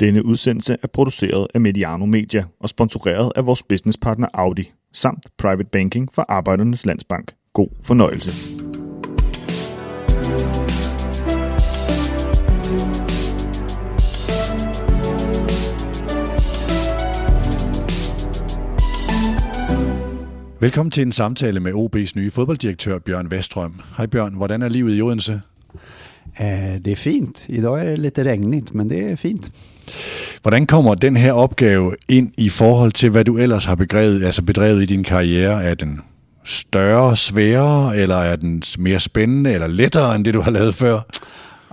Denne udsendelse er produceret af Mediano Media og sponsoreret af vores businesspartner Audi, samt Private Banking for Arbejdernes Landsbank. God fornøjelse. Velkommen til en samtale med OB's nye fodbolddirektør Bjørn Vestrøm. Hej Bjørn, hvordan er livet i Odense? Eh, det är fint. Idag är det lite regnigt, men det är fint. Hvordan kommer den her opgave ind i forhold til, hvad du ellers har begrevet, altså bedrevet i din karriere? Er den større, sværere, eller er den mere spændende eller lettere end det, du har lavet før?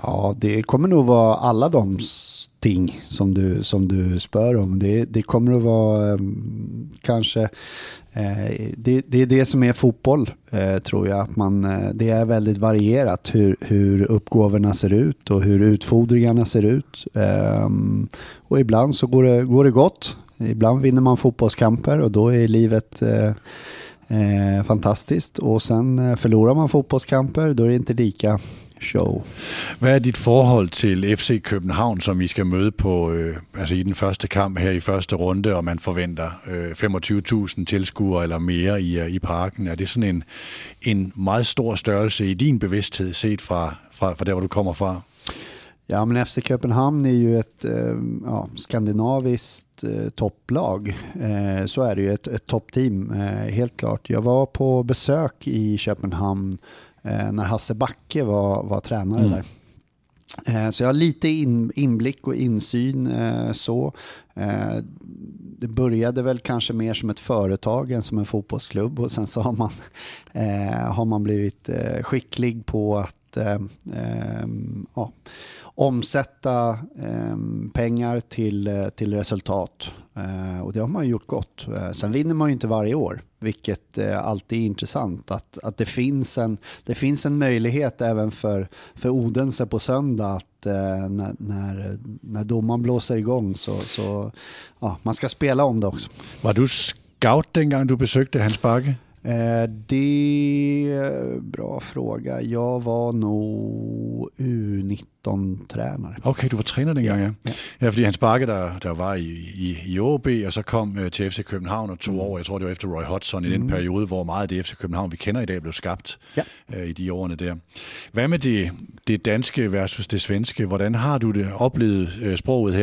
Ja, det kommer nog vara alla de ting som du, som du spör om. Det, det kommer att vara eh, kanske, eh, det, det är det som är fotboll eh, tror jag. Att man, eh, det är väldigt varierat hur, hur uppgåvorna ser ut och hur utfordringarna ser ut. Eh, och ibland så går det, går det gott. Ibland vinner man fotbollskamper och då är livet eh, eh, fantastiskt. Och sen eh, förlorar man fotbollskamper, då är det inte lika show. Hvad er dit forhold til FC København, som I skal møde på øh, altså i den første kamp her i første runde, og man forventer øh, 25.000 tilskuere eller mere i, øh, i parken? Er det sådan en, en meget stor størrelse i din bevidsthed set fra, fra, fra der, hvor du kommer fra? Ja, men FC Köpenhamn är ju ett eh, ja, skandinaviskt eh, topplag. Eh, så är det ju, ett, ett toppteam, eh, helt klart. Jag var på besök i Köpenhamn när Hasse Backe var, var tränare Mm. där. Eh, Så jag har lite in, inblick och insyn eh, så. Eh, Det började väl kanske mer som ett företag än som en fotbollsklubb och sen så har man, eh, har man blivit eh, skicklig på att eh, eh, ja, omsätta eh, pengar till, eh, till resultat. Eh, och det har man ju gjort gott. Eh, sen vinner man ju inte varje år, vilket eh, alltid är intressant. Att, att det, finns en, det finns en möjlighet även för, för Odense på söndag att eh, när, när, när domaren blåser igång så, så ja, man ska spela om det också. Var du scout den gång du besökte Hans Bagge? Eh, det är bra fråga. Jag var nog U19-tränare. Okay, du var træner dengang, ja. Ja. Ja, fordi Hans Bakke, der, der var i, i, i OB, og så kom øh, til FC København og to Mm. år, jeg tror det var efter Roy Hodgson, i den periode, hvor meget af det FC København, vi kender i dag, blev skabt Ja. øh, i de årene der. Hvad med det, det danske versus det svenske? Hvordan har du det oplevet øh, sproget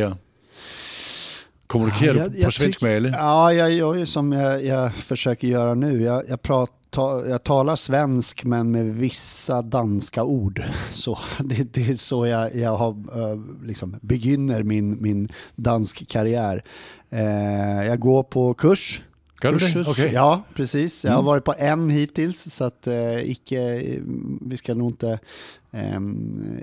her? Kommunikerer Ja, du på svensk tyck- med alle? Ja, jag gör ju som jag, jag försöker göra nu. Jag, jag, pratar, jag talar svensk men med vissa danska ord. Så, det, det är så jag, jag har, eh, liksom, begynner min, min dansk karriär. Eh, jag går på kurs. Du? Kursus. Okay. Ja, precis. Jag har Mm. varit på en hittills så att eh, icke, vi ska nog inte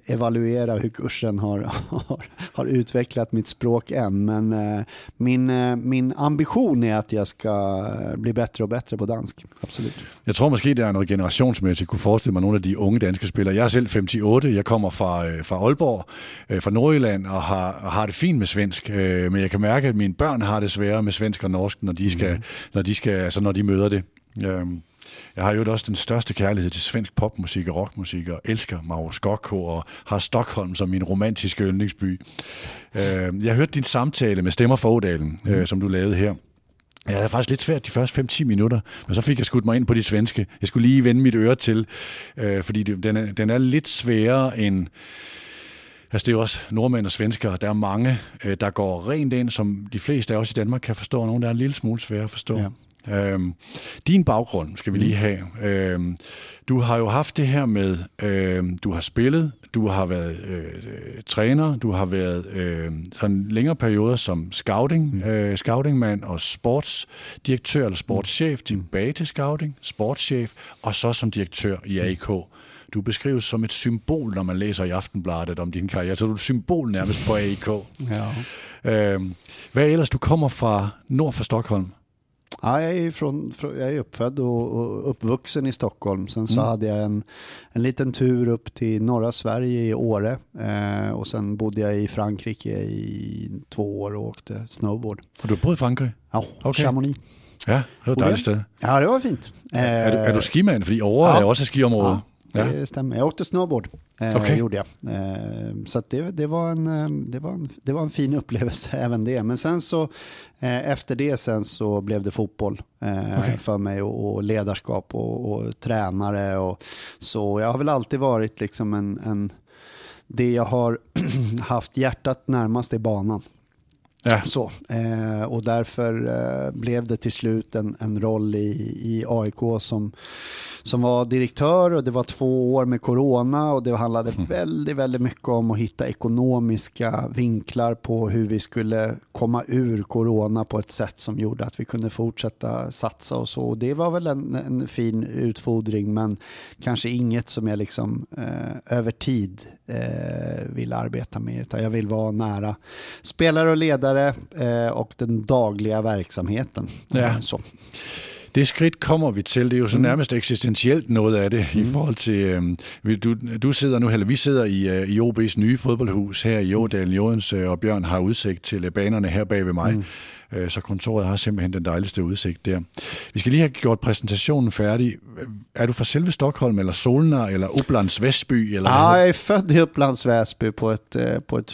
evaluera hur kursen har, har, har utvecklat mitt språk än. Men eh, min, eh, min ambition är att jag ska bli bättre och bättre på dansk. Absolut. Jeg tror måske, der er noget generationsmæssigt. Jeg kunne forestille mig nogle af de unge danske spillere. Jeg er selv 58. Jeg kommer fra, øh, fra Aalborg, øh, fra Nordjylland, og har, har det fint med svensk. Øh, men jeg kan mærke, at mine børn har det sværere med svensk og norsk, når de, skal, mm. når de, skal, altså når de møder det. Øh, jeg har jo også den største kærlighed til svensk popmusik og rockmusik, og elsker Mauro Scocco og har Stockholm som min romantiske yndlingsby. Øh, jeg hørte din samtale med Stemmer for Ådalen, øh, som du lavede her. Det er faktisk lidt svært de første 5-10 minutter, men så fik jeg skudt mig ind på de svenske. Jeg skulle lige vende mit øre til, øh, fordi den, er, den er lidt sværere end... Altså det er jo også nordmænd og svenskere. Der er mange, øh, der går rent ind, som de fleste af os i Danmark kan forstå, og nogle der er en lille smule svære at forstå. Ja. Øhm, din baggrund skal vi lige have. Øhm, du har jo haft det her med, øhm, du har spillet, du har været øh, øh, træner, du har været øh, sådan længere perioder som scouting, øh, scoutingmand og sportsdirektør eller sportschef, tilbage til scouting, sportschef, og så som direktør i AK. Du beskrives som et symbol, når man læser i Aftenbladet om din karriere. Så er du et symbol nærmest på AIK. Ja. Øhm, hvad ellers? Du kommer fra nord for Stockholm. Ja, jag, är från, jag är uppfödd och, och uppvuxen i Stockholm. Sen så Mm. hade jag en, en liten tur upp till norra Sverige i Åre. Eh, och sen bodde jag i Frankrike i två år och åkte snowboard. Og du har boet i Frankrig? Ja, Okay. Chamonix. Ja, det var et dejligt sted. Ja, det var fint. Er, er, du, er Eh, du skimand? Fordi Åre ja. også et skiområde. ja. det stämmer. Jag åkte snowboard, eh, okay. gjorde jag. Eh, så det, det, var en, eh, det, var en, det var en fin upplevelse även det. Men sen så, eh, efter det sen så blev det fotboll eh, okay. för mig och, och ledarskap och, och, tränare. Och, så jag har väl alltid varit liksom en, en det jag har haft hjärtat närmast är banan. Ja. Så, eh, och därför eh, blev det till slut en, en roll i, i AIK som, som var direktör och det var två år med corona och det handlade mm. väldigt, väldigt mycket om att hitta ekonomiska vinklar på hur vi skulle komma ur corona på ett sätt som gjorde att vi kunde fortsätta satsa och så. Och det var väl en, en fin utfodring men kanske inget som jag liksom eh, över tid eh, vill arbeta med utan jag vill vara nära spelare och ledare eh, och den dagliga verksamheten. Ja. Så. Det skridt kommer vi til. Det er jo så mm. nærmest eksistentielt noget af det mm. i forhold til... Øh, du, du sidder nu, eller vi sidder i, øh, i OB's nye fodboldhus her i Ådalen. Jordens og Bjørn har udsigt til banerne her bag ved mig. Mm. Øh, så kontoret har simpelthen den dejligste udsigt der. Vi skal lige have gjort præsentationen færdig. Er du fra selve Stockholm, eller Solna, eller Upplands Väsby? Eller ja, jag är född i Upplands Väsby på ett, eh, på ett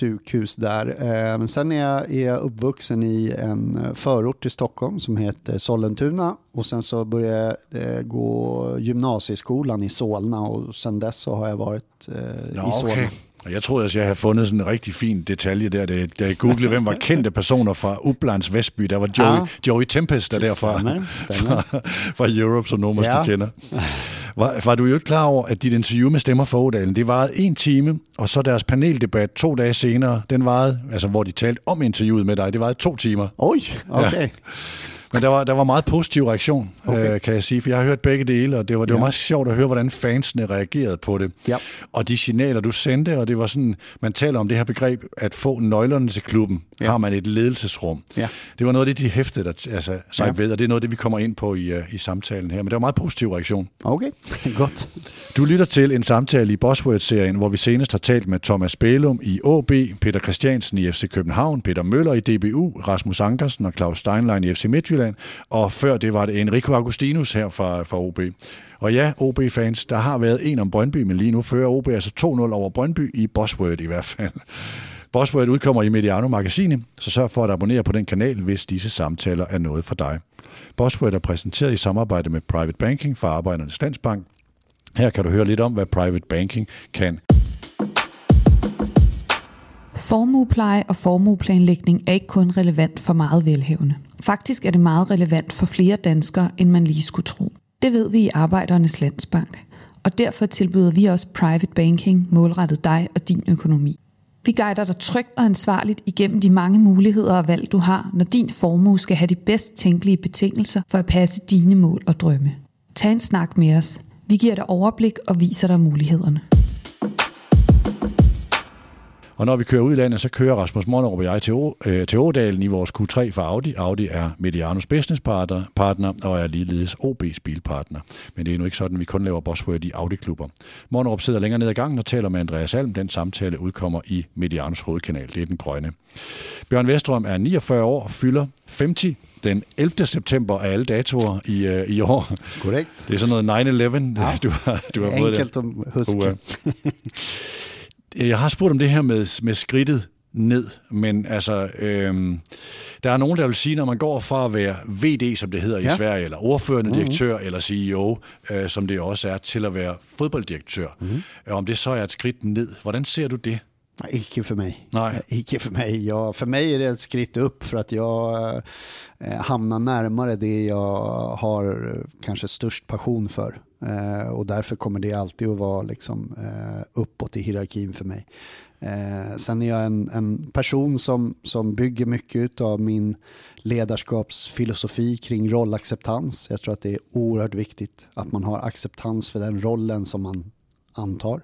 sjukhus där. Eh, men sen är jag, är jag uppvuxen i en eh, förort till Stockholm som heter Sollentuna. Och sen så började jag gå gymnasieskolan i Solna och sen dess så har jag varit ja, i Solna. Okay. Jeg troede, at jeg havde fundet sådan en rigtig fin detalje der, da, da jeg googlede, hvem var kendte personer fra Uplands Vestby. Der var Joey, ah, Joey Tempest, der derfra fra, fra Europe, som nogen måske ja. kender. Var, var du jo ikke klar over, at dit interview med Stemmer for Odalen, det varede en time, og så deres paneldebat to dage senere, den varede, altså hvor de talte om interviewet med dig, det varede to timer. Oj, okay. Ja. Men der var, der var meget positiv reaktion, okay. øh, kan jeg sige, for jeg har hørt begge dele, og det var, det var ja. meget sjovt at høre, hvordan fansene reagerede på det. Ja. Og de signaler, du sendte, og det var sådan, man taler om det her begreb, at få nøglerne til klubben, ja. har man et ledelsesrum. Ja. Det var noget af det, de hæftede der, altså, sig ja. ved, og det er noget af det, vi kommer ind på i, uh, i samtalen her. Men det var meget positiv reaktion. Okay, godt. Du lytter til en samtale i Bosworth-serien, hvor vi senest har talt med Thomas Bælum i AB, Peter Christiansen i FC København, Peter Møller i DBU, Rasmus Ankersen og Claus Steinlein i FC Midtjylland, Midtjylland, og før det var det Enrico Augustinus her fra, fra OB. Og ja, OB-fans, der har været en om Brøndby, men lige nu fører OB altså 2-0 over Brøndby i Bosworth i hvert fald. Bosworth udkommer i Mediano Magazine, så sørg for at abonnere på den kanal, hvis disse samtaler er noget for dig. Bosworth er præsenteret i samarbejde med Private Banking fra Arbejdernes Landsbank. Her kan du høre lidt om, hvad Private Banking kan. Formuepleje og formueplanlægning er ikke kun relevant for meget velhævende. Faktisk er det meget relevant for flere danskere, end man lige skulle tro. Det ved vi i Arbejdernes Landsbank, og derfor tilbyder vi også private banking målrettet dig og din økonomi. Vi guider dig trygt og ansvarligt igennem de mange muligheder og valg, du har, når din formue skal have de bedst tænkelige betingelser for at passe dine mål og drømme. Tag en snak med os. Vi giver dig overblik og viser dig mulighederne. Og når vi kører ud i landet, så kører Rasmus Monnerup og jeg til, øh, til Ådalen i vores Q3 for Audi. Audi er Medianos business partner, partner og er ligeledes OB's bilpartner. Men det er nu ikke sådan, at vi kun laver Bosworth i Audi-klubber. Monnerup sidder længere ned ad gangen og taler med Andreas Alm. Den samtale udkommer i Medianos hovedkanal. Det er den grønne. Bjørn Vestrøm er 49 år og fylder 50 den 11. september af alle datoer i, uh, i år. Korrekt. Det er sådan noget 9-11, ja. du har, du har fået Enkelt at huske. Jeg har spurgt om det her med, med skridtet ned, men altså, øhm, der er nogen, der vil sige, når man går fra at være VD, som det hedder ja. i Sverige, eller ordførende mm-hmm. direktør, eller CEO, øh, som det også er, til at være fodbolddirektør. Mm-hmm. Om det så er et skridt ned. Hvordan ser du det? Nej, ikke for mig. Nej. Ikke for mig. Ja, för mig är det ett skritt upp för att jag eh, hamnar närmare det jag har kanske störst passion för. Eh, och därför kommer det alltid att vara liksom, eh, uppåt i hierarkin för mig. Eh, sen är jag en, en, person som, som bygger mycket av min ledarskapsfilosofi kring rollacceptans. Jag tror att det är oerhört viktigt att man har acceptans för den rollen som man antar.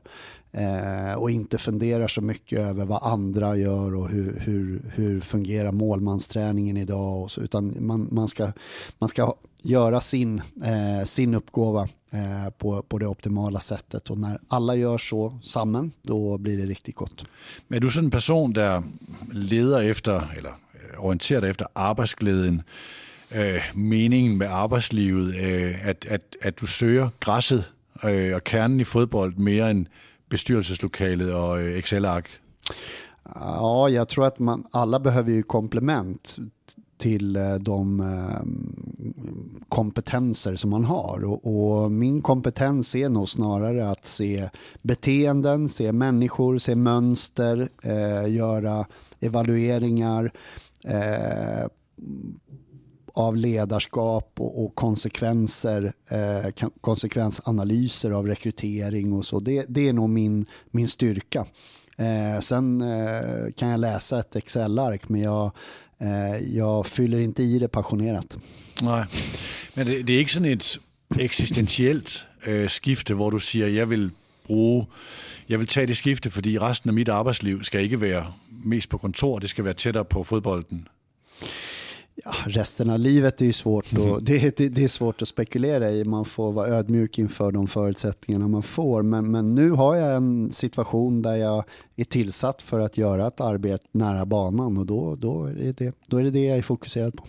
Eh, och inte funderar så mycket över vad andra gör och hur, hur, hur fungerar målmansträningen idag. Och så, utan man, man, ska, man ska göra sin, eh, sin uppgåva eh, på, på det optimala sättet. Och när alla gör så sammen, då blir det riktigt gott. Men är du sådan en person, der leder efter, eller orienterer dig efter arbejdsglæden, øh, meningen med arbejdslivet, øh, at, at, at du søger græsset øh, og kernen i fodbold mere end bestyrelseslokalet och øh, Excel-ark? Ja, jag tror att man, alla behöver ju komplement till eh, de eh, kompetenser som man har. Och, och, min kompetens är nog snarare att se beteenden, se människor, se mönster, eh, göra evalueringar eh, av ledarskap och, och konsekvenser, eh, konsekvensanalyser av rekrytering och så. Det, det är nog min, min styrka. Eh, sen eh, kan jag läsa ett Excel-ark men jag, Eh, jag fyller inte i det passionerat. Nej, men det, det är inte sådan ett existentiellt äh, øh, skifte, där du säger jag vill bruge, jeg vil tage det skifte, fordi resten av mitt arbetsliv skal ikke være mest på kontor, det skal være tættere på fodbolden. Ja, resten av livet är ju svårt, och, mm. det, det, det, är svårt att spekulera i. Man får vara ödmjuk inför de förutsättningarna man får. Men, men nu har jag en situation där jag är tillsatt för att göra ett arbete nära banan och då, då, är, det, då är det det jag är fokuserad på.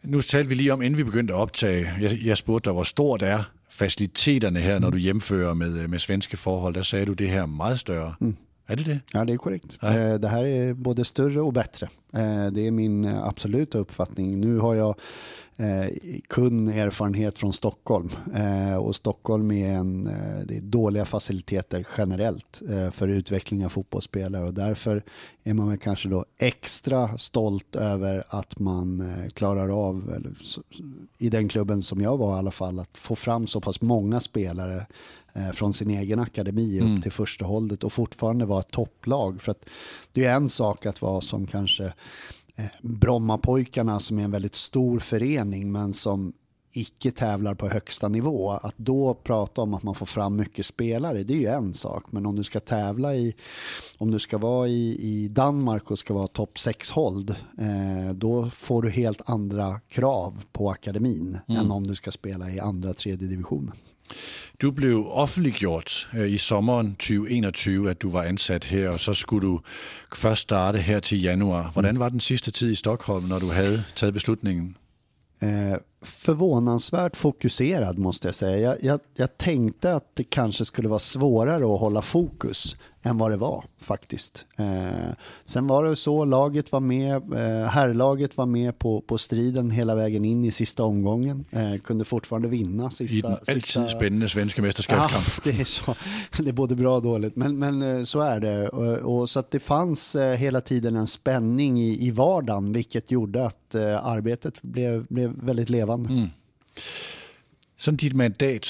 Nu talte vi lige om, inden vi at optage, jeg, jeg spurgte dig, hvor stort er faciliteterne her, når du hjemfører med, med svenske forhold. Der sagde du, det her er meget større. Mm. Är det det? Ja, det är korrekt. Ja. Eh, det här är både större och bättre. Eh, det är min absoluta uppfattning. Nu har jag eh, kun erfarenhet från Stockholm och Stockholm är, en, det är dåliga faciliteter generellt för utveckling av fotbollsspelare och därför är man väl kanske då extra stolt över att man klarar av, i den klubben som jag var i alla fall, att få fram så pass många spelare från sin egen akademi upp mm. till första hållet och fortfarande vara ett topplag. För att det är en sak att vara som kanske eh, Brommapojkarna som är en väldigt stor förening men som icke tävlar på högsta nivå. Att då prata om att man får fram mycket spelare, det är ju en sak. Men om du ska tävla i, om du ska vara i, i Danmark och ska vara topp 6-håld, eh, då får du helt andra krav på akademin mm. än om du ska spela i andra tredje divisionen. Du blev offentliggjort øh, i sommeren 2021, at du var ansat her, og så skulle du først starte her til januar. Hvordan var den sidste tid i Stockholm, når du havde taget beslutningen? Eh, förvånansvärt fokuserad måste jag säga. Jag, jag, jag, tänkte att det kanske skulle vara svårare att hålla fokus än vad det var faktiskt. Eh, sen var det så, laget var med, eh, herrlaget var med på, på striden hela vägen in i sista omgången. Eh, kunde fortfarande vinna sista... I den alltid sista... spännande svenska mästerskapskamp. Ja, det är så. Det är både bra och dåligt, men, men eh, så är det. Och, och så att det fanns eh, hela tiden en spänning i, i vardagen, vilket gjorde att eh, arbetet blev, blev väldigt levande. Mm. Sådan dit mandat,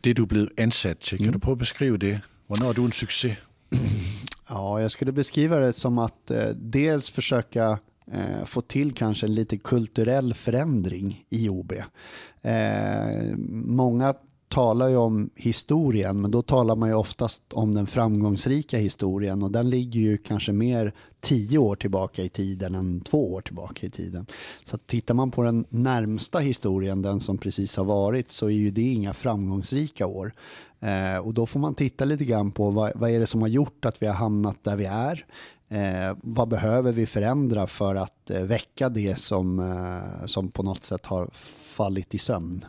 det du blev ansat till, kan mm. du prøve at beskrive det? När är du en succé? Ja, jag skulle beskriva det som att eh, dels försöka eh, få till kanske en lite kulturell förändring i OB. Eh, många talar ju om historien, men då talar man ju oftast om den framgångsrika historien och den ligger ju kanske mer tio år tillbaka i tiden än två år tillbaka i tiden. Så tittar man på den närmsta historien, den som precis har varit, så är ju det inga framgångsrika år. Eh, och då får man titta lite grann på vad, vad är det som har gjort att vi har hamnat där vi är. Eh, vad behöver vi förändra för att eh, väcka det som, eh, som på något sätt har fallit i sömn?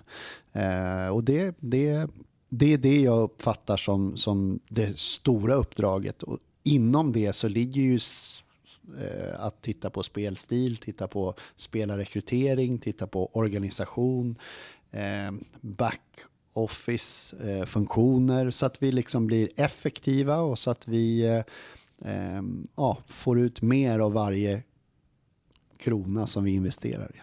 Eh, och det, det, det är det jag uppfattar som, som det stora uppdraget. Och inom det så ligger ju eh, att titta på spelstil, titta på spelarrekrytering, titta på organisation, eh, back office-funktioner eh, så att vi liksom blir effektiva och så att vi eh, eh, ja, får ut mer av varje krona som vi investerar i.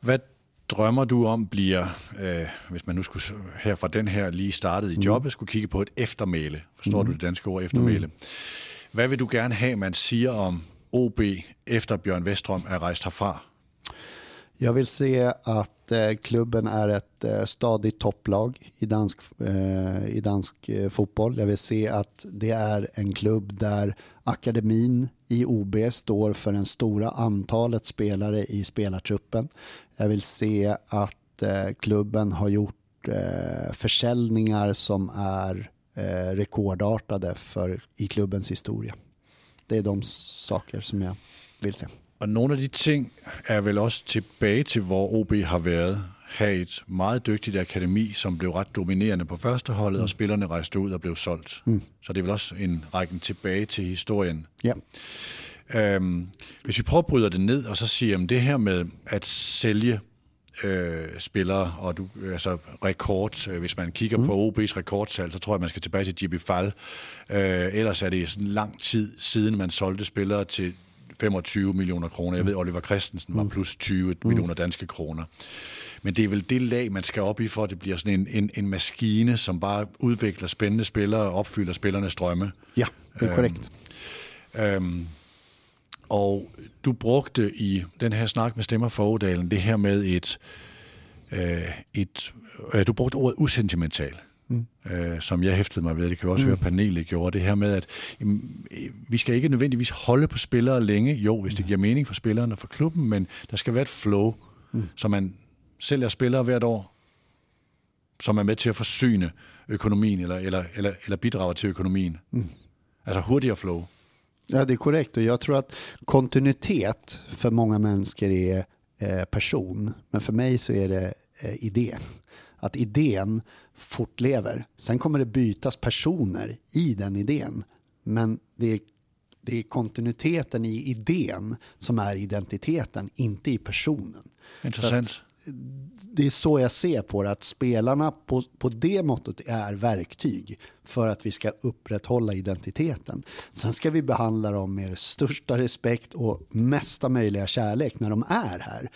Vet drømmer du om bliver, øh, hvis man nu skulle her fra den her lige startet i mm. jobbet, skulle kigge på et eftermæle, forstår mm. du det danske ord eftermæle. Mm. Hvad vil du gerne have, man siger om OB, efter Bjørn Vestrøm er rejst herfra? Jag vill se att eh, klubben är ett eh, stadigt topplag i dansk, eh, i dansk fotboll. Jag vill se att det är en klubb där akademin i OB står för det stora antalet spelare i spelartruppen. Jag vill se att klubben har gjort försäljningar som är rekordartade för, i klubbens historia. Det är de saker som jag vill se. Og nogle af de ting er vel også tilbage til, hvor OB har været. have et meget dygtigt akademi, som blev ret dominerende på første holdet, mm. og spillerne rejste ud og blev solgt. Mm. Så det er vel også en rækken tilbage til historien. Ja. Øhm, hvis vi prøver at bryde det ned, og så siger, at det her med at sælge øh, spillere, og du, altså rekord, øh, hvis man kigger mm. på OB's rekordsalg, så tror jeg, man skal tilbage til Jimmy Fall. Øh, ellers er det sådan lang tid siden, man solgte spillere til 25 millioner kroner. Jeg ved, Oliver Christensen var plus 20 mm. millioner danske kroner. Men det er vel det lag, man skal op i, for at det bliver sådan en, en, en maskine, som bare udvikler spændende spillere og opfylder spillernes drømme. Ja, det er korrekt. Øhm, øhm, og du brugte i den her snak med Stemmer for Odalen det her med et, øh, et øh, du brugte ordet usentimental. Mm. Øh, som jeg hæftede mig ved, det kan vi også mm. høre panelet gjorde, det her med, at øh, vi skal ikke nødvendigvis holde på spillere længe, jo, hvis det giver mening for spillerne og for klubben, men der skal være et flow, mm. så man sælger spillere hvert år, som er med til at forsyne økonomien, eller, eller, eller, eller bidrager til økonomien. Mm. Altså hurtigere flow. Ja, det är korrekt och jag tror att kontinuitet för många människor är eh, person, men för mig så är det eh, idé. Att idén fortlever. Sen kommer det bytas personer i den idén, men det är, det är kontinuiteten i idén som är identiteten, inte i personen. Intressant det är så jag ser på det, att spelarna på, på det måttet är verktyg för att vi ska upprätthålla identiteten. Sen ska vi behandla dem med största respekt och mesta möjliga kärlek när de är här.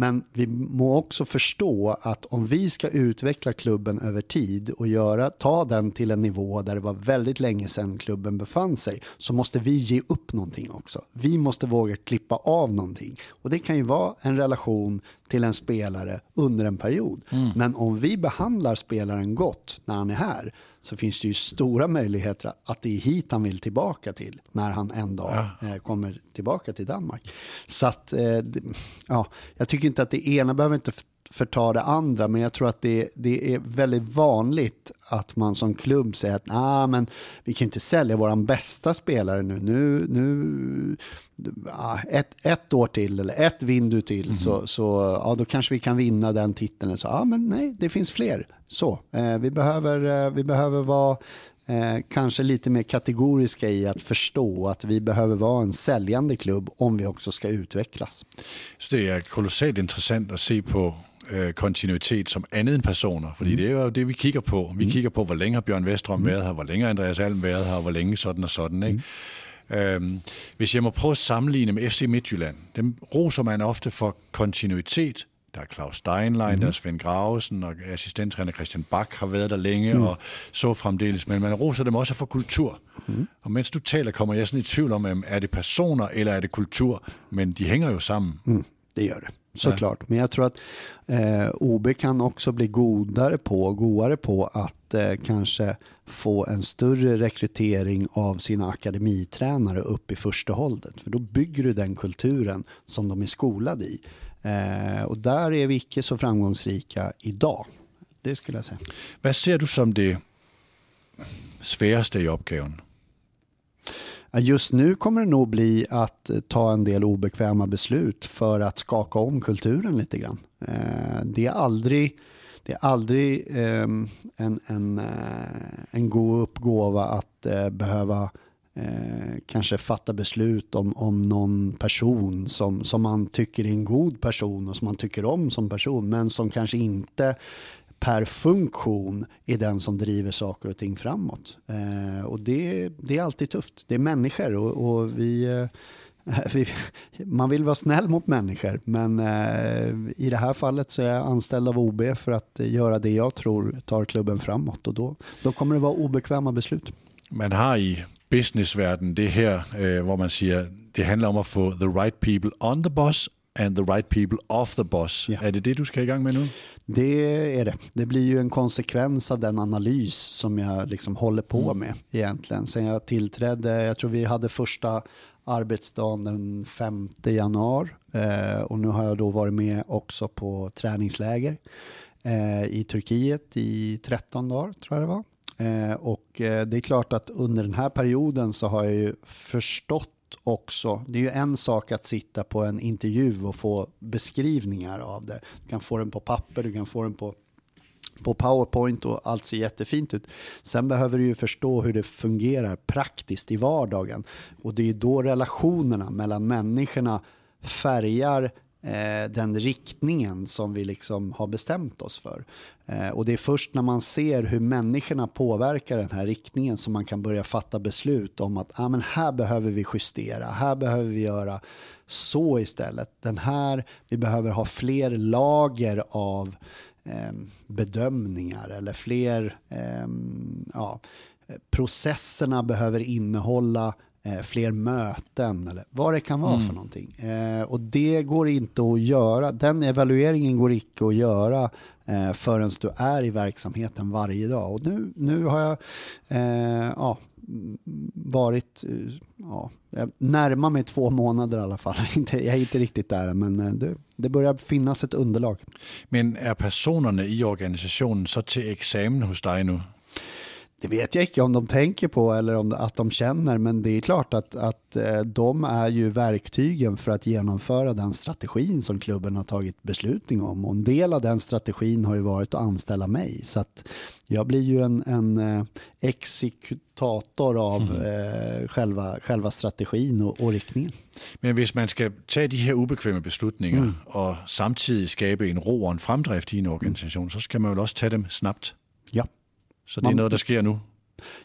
Men vi må också förstå att om vi ska utveckla klubben över tid och göra, ta den till en nivå där det var väldigt länge sedan klubben befann sig så måste vi ge upp någonting också. Vi måste våga klippa av någonting. Och det kan ju vara en relation till en spelare under en period. Mm. Men om vi behandlar spelaren gott när han är här så finns det ju stora möjligheter att det är hit han vill tillbaka till när han en dag ja. eh, kommer tillbaka till Danmark. Så att, eh, ja, jag tycker inte att det ena behöver inte förta det andra, men jag tror att det, det är väldigt vanligt att man som klubb säger att nah, men vi kan inte sälja vår bästa spelare nu. nu, nu ett, ett år till eller ett vindu till mm. så, så ja, då kanske vi kan vinna den titeln. Så, ja, men nej, det finns fler. Så, eh, vi, behöver, eh, vi behöver vara eh, kanske lite mer kategoriska i att förstå att vi behöver vara en säljande klubb om vi också ska utvecklas. Så det är kolossalt intressant att se på øh, kontinuitet som andet end personer, fordi mm. det er jo det, vi kigger på. Vi mm. kigger på, hvor længe har Bjørn Vestrøm mm. været her, hvor længe har Andreas Alm været her, hvor længe sådan og sådan. Ikke? Mm. Øhm, hvis jeg må prøve at sammenligne med FC Midtjylland, dem roser man ofte for kontinuitet. Der er Claus Steinlein, mm. der er Svend Gravesen, og assistenttræner Christian Bak har været der længe, mm. og så fremdeles. Men man roser dem også for kultur. Mm. Og mens du taler, kommer jeg sådan i tvivl om, er det personer eller er det kultur? Men de hænger jo sammen. Mm. Det gör det såklart. Men jag tror att eh, OB kan också bli godare på, godare på att eh, kanske få en större rekrytering av sina akademitränare upp i första hållet. För då bygger du den kulturen som de är skolade i. Eh, och där är vi icke så framgångsrika idag. Det skulle jag säga. Vad ser du som det svåraste i uppgiften? Just nu kommer det nog bli att eh, ta en del obekväma beslut för att skaka om kulturen lite grann. Eh, det är aldrig, det är aldrig ehm, en, en, eh, en god uppgåva att behöva kanske fatta beslut om, om någon person som, som man tycker är en god person och som man tycker om som person men som kanske inte per funktion är den som driver saker och ting framåt. Eh, och det, det är alltid tufft. Det är människor och, och vi, eh, vi, man vill vara snäll mot människor men eh, i det här fallet så är jag anställd av OB för att göra det jag tror tar klubben framåt och då, då kommer det vara obekväma beslut. Man har i businessvärlden det här eh, vad man säger det handlar om att få the right people on the bus and the right people off the bus. Ja. Är det det du ska igång med nu? Det är det. Det blir ju en konsekvens av den analys som jag liksom håller på mm. med egentligen. Sen jag tillträdde, jag tror vi hade första arbetsdagen den 5 januari eh, och nu har jag då varit med också på träningsläger eh, i Turkiet i 13 dagar tror jag det var. Eh, och eh, det är klart att under den här perioden så har jag ju förstått också. Det är ju en sak att sitta på en intervju och få beskrivningar av det. Du kan få den på papper, du kan få den på på PowerPoint och allt ser jättefint ut. Sen behöver du ju förstå hur det fungerar praktiskt i vardagen. Och det är då relationerna mellan människorna färgar eh, den riktningen som vi liksom har bestämt oss för. Eh, och det är först när man ser hur människorna påverkar den här riktningen som man kan börja fatta beslut om att ah, men här behöver vi justera, här behöver vi göra så istället. Den här, vi behöver ha fler lager av eh, bedömningar eller fler, eh, ja, processerna behöver innehålla eh, fler möten eller vad det kan vara mm. för någonting. Eh, och det går inte att göra, den evalueringen går inte att göra eh, förrän du är i verksamheten varje dag. Och nu, nu har jag eh, ja, varit, eh, ja, närmar mig två månader i alla fall. Jag är inte riktigt där men eh, det, det börjar finnas ett underlag. Men är personerna i organisationen så till examen hos dig nu? Det vet jag inte om de tänker på eller om att de känner, men det är klart att, att eh, de är ju verktygen för att genomföra den strategin som klubben har tagit beslutning om. Och en del av den strategin har ju varit att anställa mig. Så att jag blir ju en, en eh, exekutator av mm. eh, själva, själva strategin och, och riktningen. Men om man ska ta de här obekväma beslutningarna mm. och samtidigt skapa en ro och en framdrift i en organisation, så ska man väl också ta dem snabbt? Ja. Så det är något som sker nu?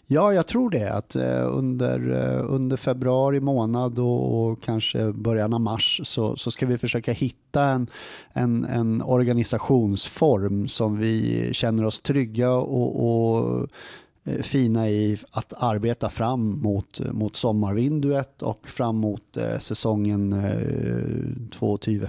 Ja, jag tror det. Att eh, under, eh, under februari månad och, och, kanske början av mars så, så ska vi försöka hitta en, en, en organisationsform som vi känner oss trygga och, och eh, fina i att arbeta fram mot, mot sommarvinduet och fram mot eh, säsongen eh, 2020.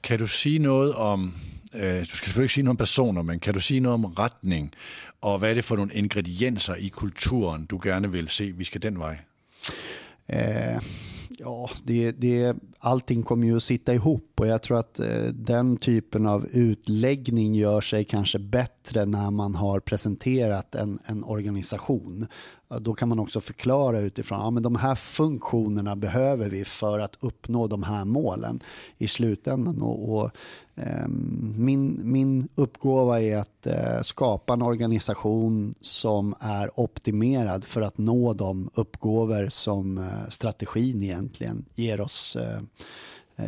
Kan du säga något om Øh, du skal selvfølgelig ikke sige noget om personer, men kan du sige noget om retning, og hvad er det for nogle ingredienser i kulturen, du gerne vil se, vi skal den vej? Eh, ja, det, det, allting kommer ju att sitta ihop och jag tror att eh, den typen av utläggning gör sig kanske bättre när man har presenterat en, en organisation. Då kan man också förklara utifrån, ja men de här funktionerna behöver vi för att uppnå de här målen i slutändan. Och, och eh, min, min uppgåva är att eh, skapa en organisation som är optimerad för att nå de uppgåvor som eh, strategin egentligen ger oss Eh,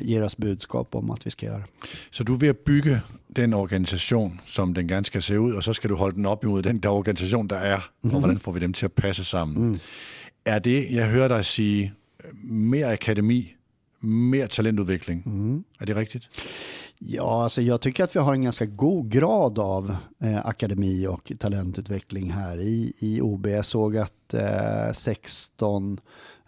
ger oss budskap om att vi ska göra. Så du vill bygga den organisation som den gerne ska se ut och så ska du hålla den upp mot den der organisation, der er, mm. och hur får vi dem till att passa samman? Mm. Er det, jag hör dig säga, mer akademi, mer talentutveckling? Mm. Är det riktigt? Ja, alltså jag tycker att vi har en ganska god grad av eh, akademi och talentutveckling här i, i OB. Jag såg att eh, 16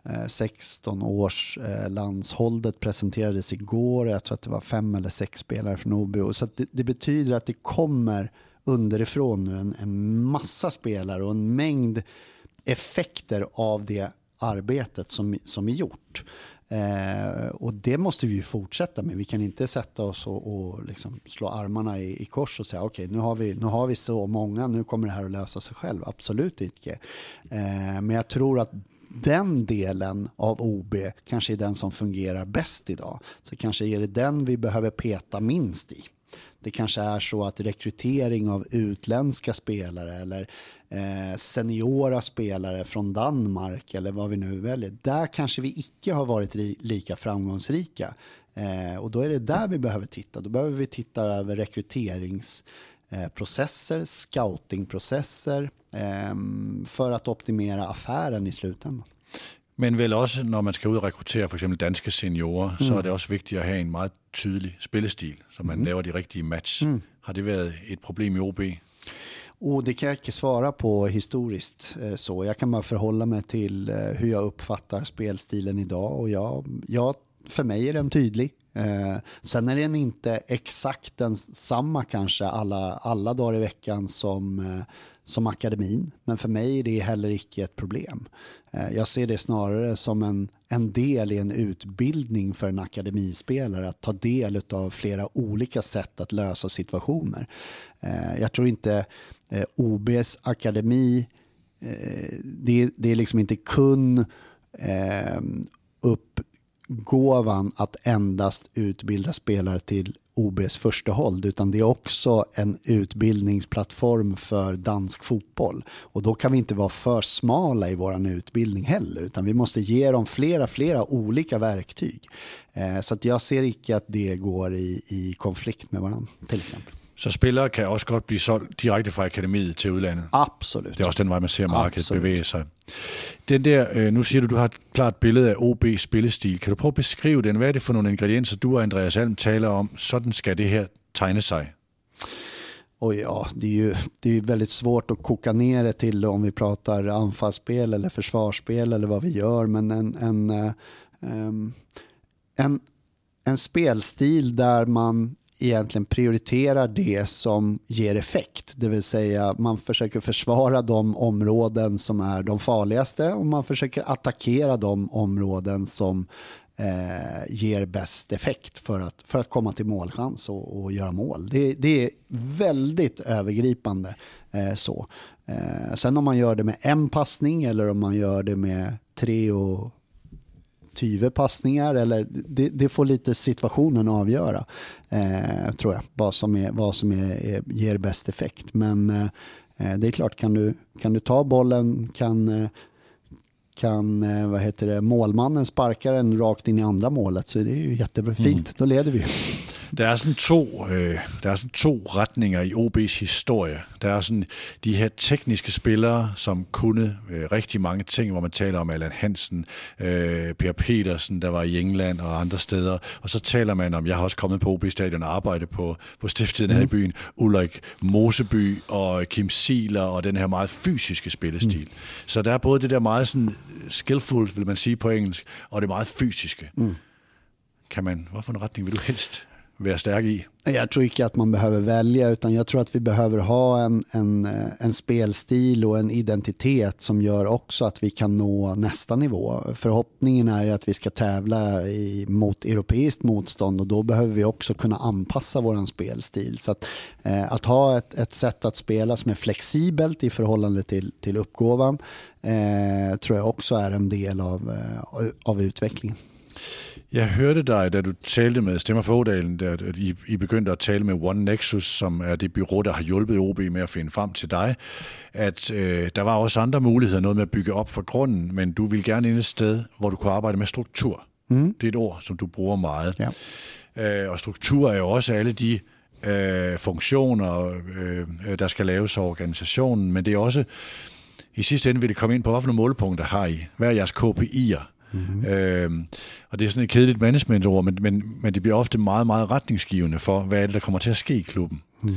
Eh, 16 års eh, landshållet presenterades igår. Jag tror att det var fem eller sex spelare från OBO. Så det, det, betyder att det kommer underifrån nu en, en massa spelare och en mängd effekter av det arbetet som, som är gjort. Eh, och det måste vi ju fortsätta med. Vi kan inte sätta oss och, och liksom slå armarna i, i kors och säga okej okay, nu, har vi, nu har vi så många, nu kommer det här att lösa sig själv. Absolut inte. Eh, men jag tror att den delen av OB kanske är den som fungerar bäst idag. Så kanske är det den vi behöver peta minst i. Det kanske är så att rekrytering av utländska spelare eller eh, seniora spelare från Danmark eller vad vi nu väljer. Där kanske vi icke har varit lika framgångsrika. Eh, och då är det där vi behöver titta. Då behöver vi titta över rekryterings rekryteringsprocesser, scoutingprocesser, Ehm, för att optimera affären i slutändan. Men väl också när man ska ut och rekrytera för exempel danska seniorer mm. så är det också viktigt att ha en mycket tydlig spelstil så man mm. laver de riktiga match. Mm. Har det varit ett problem i OB? Och det kan jag inte svara på historiskt eh, så. Jag kan bara förhålla mig till eh, hur jag uppfattar spelstilen idag och jag, jag, för mig är den tydlig. Eh, sen är den inte exakt densamma kanske alla, alla dagar i veckan som, eh, som akademin. Men för mig är det heller icke ett problem. Eh, jag ser det snarare som en, en del i en utbildning för en akademispelare att ta del av flera olika sätt att lösa situationer. Eh, jag tror inte eh, OBs akademi, eh, det, det är liksom inte kun eh, gåvan att endast utbilda spelare till OBs första håll utan det är också en utbildningsplattform för dansk fotboll. Och då kan vi inte vara för smala i vår utbildning heller utan vi måste ge dem flera, flera olika verktyg. Eh, så att jag ser icke att det går i, i konflikt med varandra till exempel. Så spillere kan også godt blive solgt direkte fra akademiet til udlandet. Absolut. Det er også den vej, man ser markedet Absolut. bevæge sig. Den der, øh, nu siger du, du har et klart billede af OB spillestil. Kan du prøve at beskrive den? Hvad er det for nogle ingredienser, du og Andreas Alm taler om? Sådan skal det her tegne sig. Och ja, det är ju det är väldigt svårt att koka ner det till om vi pratar anfallsspel eller försvarsspel eller vad vi gör. Men en, en, um, en, en spelstil där man egentligen prioriterar det som ger effekt. Det vill säga man försöker försvara de områden som är de farligaste och man försöker attackera de områden som eh, ger bäst effekt för att, för att komma till målchans och, och göra mål. Det, det, är väldigt övergripande eh, så. Eh, sen om man gör det med en passning eller om man gör det med tre och tyve passningar eller det, det, får lite situationen avgöra eh, tror jag vad som, är, vad som är, är ger bäst effekt. Men eh, det är klart, kan du, kan du ta bollen, kan, kan eh, vad heter det, målmannen sparka den rakt in i andra målet så det är ju jättefint, mm. då leder vi. Der er sådan to, øh, der er sådan to retninger i OB's historie. Der er sådan de her tekniske spillere, som kunne øh, rigtig mange ting, hvor man taler om Allan Hansen, øh, Per Petersen, der var i England og andre steder. Og så taler man om, jeg har også kommet på OB-stadion og arbejdet på, på stiftet her mm. i byen, Ulrik Moseby og Kim Siler og den her meget fysiske spillestil. Mm. Så der er både det der meget sådan skillful, vil man sige på engelsk, og det meget fysiske. Mm. Kan man, hvorfor retning vil du helst vara stark i? Jag tror inte att man behöver välja utan jag tror att vi behöver ha en, en, en spelstil och en identitet som gör också att vi kan nå nästa nivå. Förhoppningen är ju att vi ska tävla i, mot europeiskt motstånd och då behöver vi också kunna anpassa vår spelstil. Så att, eh, att ha ett, ett sätt att spela som är flexibelt i förhållande till, till uppgåvan eh, tror jag också är en del av, eh, av utvecklingen. Jeg hørte dig, da du talte med Stemmer Fådalen, da I, I begyndte at tale med One Nexus, som er det bureau, der har hjulpet OB med at finde frem til dig, at øh, der var også andre muligheder, noget med at bygge op fra grunden, men du vil gerne ind et sted, hvor du kunne arbejde med struktur. Mm. Det er et ord, som du bruger meget. Ja. Øh, og struktur er jo også alle de øh, funktioner, øh, der skal laves af organisationen, men det er også, i sidste ende vil det komme ind på, hvilke målepunkter har I? Hvad er jeres KPI'er? Mm-hmm. Øhm, og det er sådan et kedeligt managementord, men, men, men det bliver ofte meget, meget retningsgivende for, hvad det, der kommer til at ske i klubben. Mm.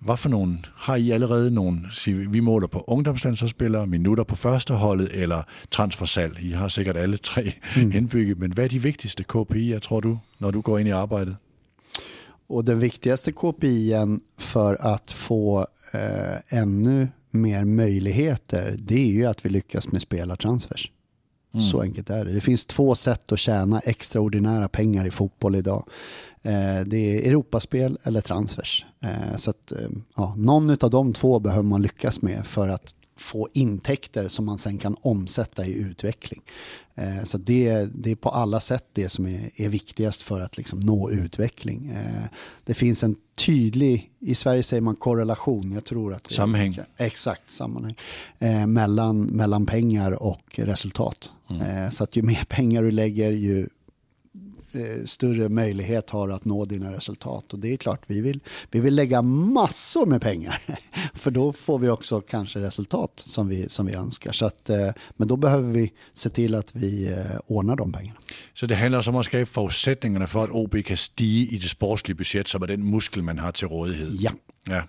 Hvad for nogle, har I allerede nogle, vi måler på ungdomslandsholdsspillere, minutter på førsteholdet eller transfersalg? I har sikkert alle tre mm. indbygget, men hvad er de vigtigste KPI'er, tror du, når du går ind i arbejdet? Och den viktigaste KPIen för att få eh, ännu mer möjligheter, det är ju att vi lyckas med spelartransfers. Mm. Så enkelt är det. Det finns två sätt att tjäna extraordinära pengar i fotboll idag. Eh, det är Europaspel eller transfers. Eh, så att, eh, ja, någon av de två behöver man lyckas med för att få intäkter som man sen kan omsätta i utveckling. Eh, så det, det är på alla sätt det som är, är viktigast för att liksom nå utveckling. Eh, det finns en tydlig, i Sverige säger man korrelation, jag tror att Sammanhang. Exakt, sammanhang. Eh, mellan, mellan pengar och resultat. Mm. så att ju mer pengar du lägger, ju Eh, större möjlighet har att nå dina resultat. Och det är klart, vi vill, vi vill lägga massor med pengar. För då får vi också kanske resultat som vi, som vi önskar. Så att, eh, men då behöver vi se till att vi eh, ordnar de pengarna. Så det handlar om att skapa förutsättningarna för att OB kan stiga i det sportsliga budget som är den muskel man har till rådighed? Ja. ja.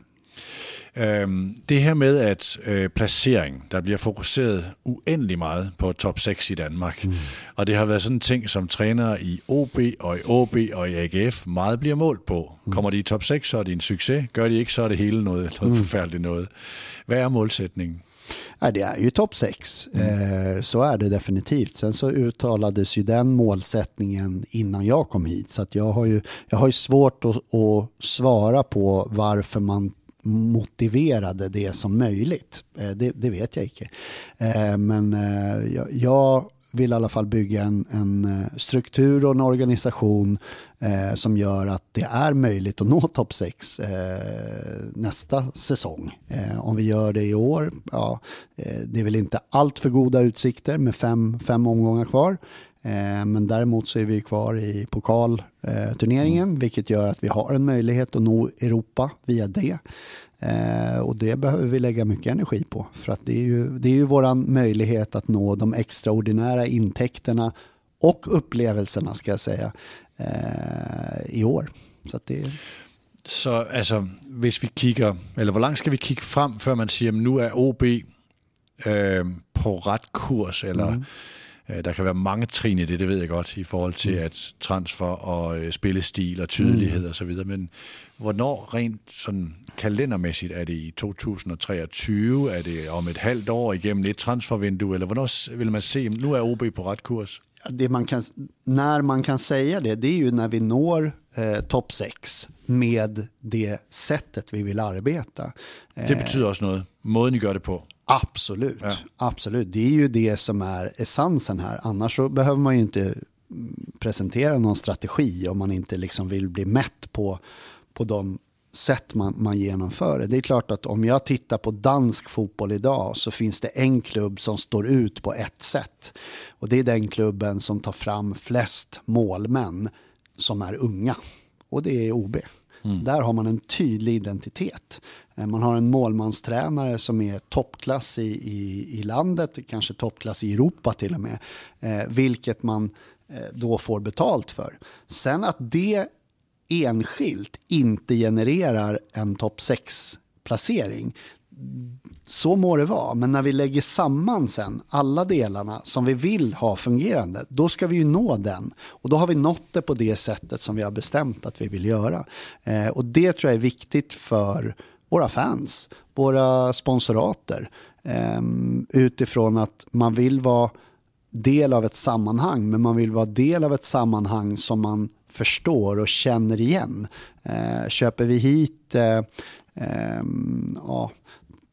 Øhm, det her med, at øh, placering, der bliver fokuseret uendelig meget på top 6 i Danmark, mm. og det har været sådan en ting, som trænere i OB og i OB og i AGF meget bliver målt på. Mm. Kommer de i top 6, så er det en succes. Gør de ikke, så er det hele noget, noget mm. forfærdeligt noget. Hvad er målsætningen? Ja, det är ju topp 6, mm. eh, så är det definitivt. Sen så uttalades ju den målsättningen innan jag kom hit. Så jag, har ju, jag har ju svårt att, att svara på varför man motiverade det som möjligt. Eh, det, det vet jag inte. Eh, men eh, jag vill i alla fall bygga en, en struktur och en organisation eh, som gör att det är möjligt att nå topp 6 eh, nästa säsong. Eh, om vi gör det i år, ja, det är väl inte allt för goda utsikter med fem, fem omgångar kvar. Eh, men däremot så är vi kvar i pokalturneringen mm. vilket gör att vi har en möjlighet att nå Europa via det. Eh, och det behöver vi lägga mycket energi på för att det är ju, det är ju vår möjlighet att nå de extraordinära intäkterna och upplevelserna ska jag säga eh, i år. Så det så alltså, hvis vi kigger, eller hvor langt skal vi kigge frem, før man siger, at nu er OB øh, på ret kurs, eller mm. Øh, der kan være mange trin i det, det ved jeg godt, i forhold til mm. at transfer og øh, spillestil og tydelighed mm. osv., men hvornår rent sådan kalendermæssigt, er det i 2023, er det om et halvt år igennem et transfervindue, eller hvornår vil man se, nu er OB på ret kurs? Det man kan, när man kan säga det, det är ju när vi når eh, topp 6 med det sättet vi vill arbeta. Det betyder också något, måden ni gör det på. Absolut, ja. absolut. Det är ju det som är essensen här. Annars så behöver man ju inte presentera någon strategi om man inte liksom vill bli mätt på, på de sätt man, man genomför det. Det är klart att om jag tittar på dansk fotboll idag så finns det en klubb som står ut på ett sätt. Och det är den klubben som tar fram flest målmän som är unga. Och det är OB. Mm. Där har man en tydlig identitet. Eh, man har en målmanstränare som är toppklass i, i, i landet, kanske toppklass i Europa till och med, eh, vilket man eh, då får betalt för. Sen att det enskilt inte genererar en topp 6-placering, så må det vara, men när vi lägger samman sen alla delarna som vi vill ha fungerande, då ska vi ju nå den. Och då har vi nått det på det sättet som vi har bestämt att vi vill göra. Eh, och det tror jag är viktigt för våra fans, våra sponsorater. Ehm, utifrån att man vill vara del av ett sammanhang, men man vill vara del av ett sammanhang som man förstår och känner igen. Eh, köper vi hit eh, ehm, ja,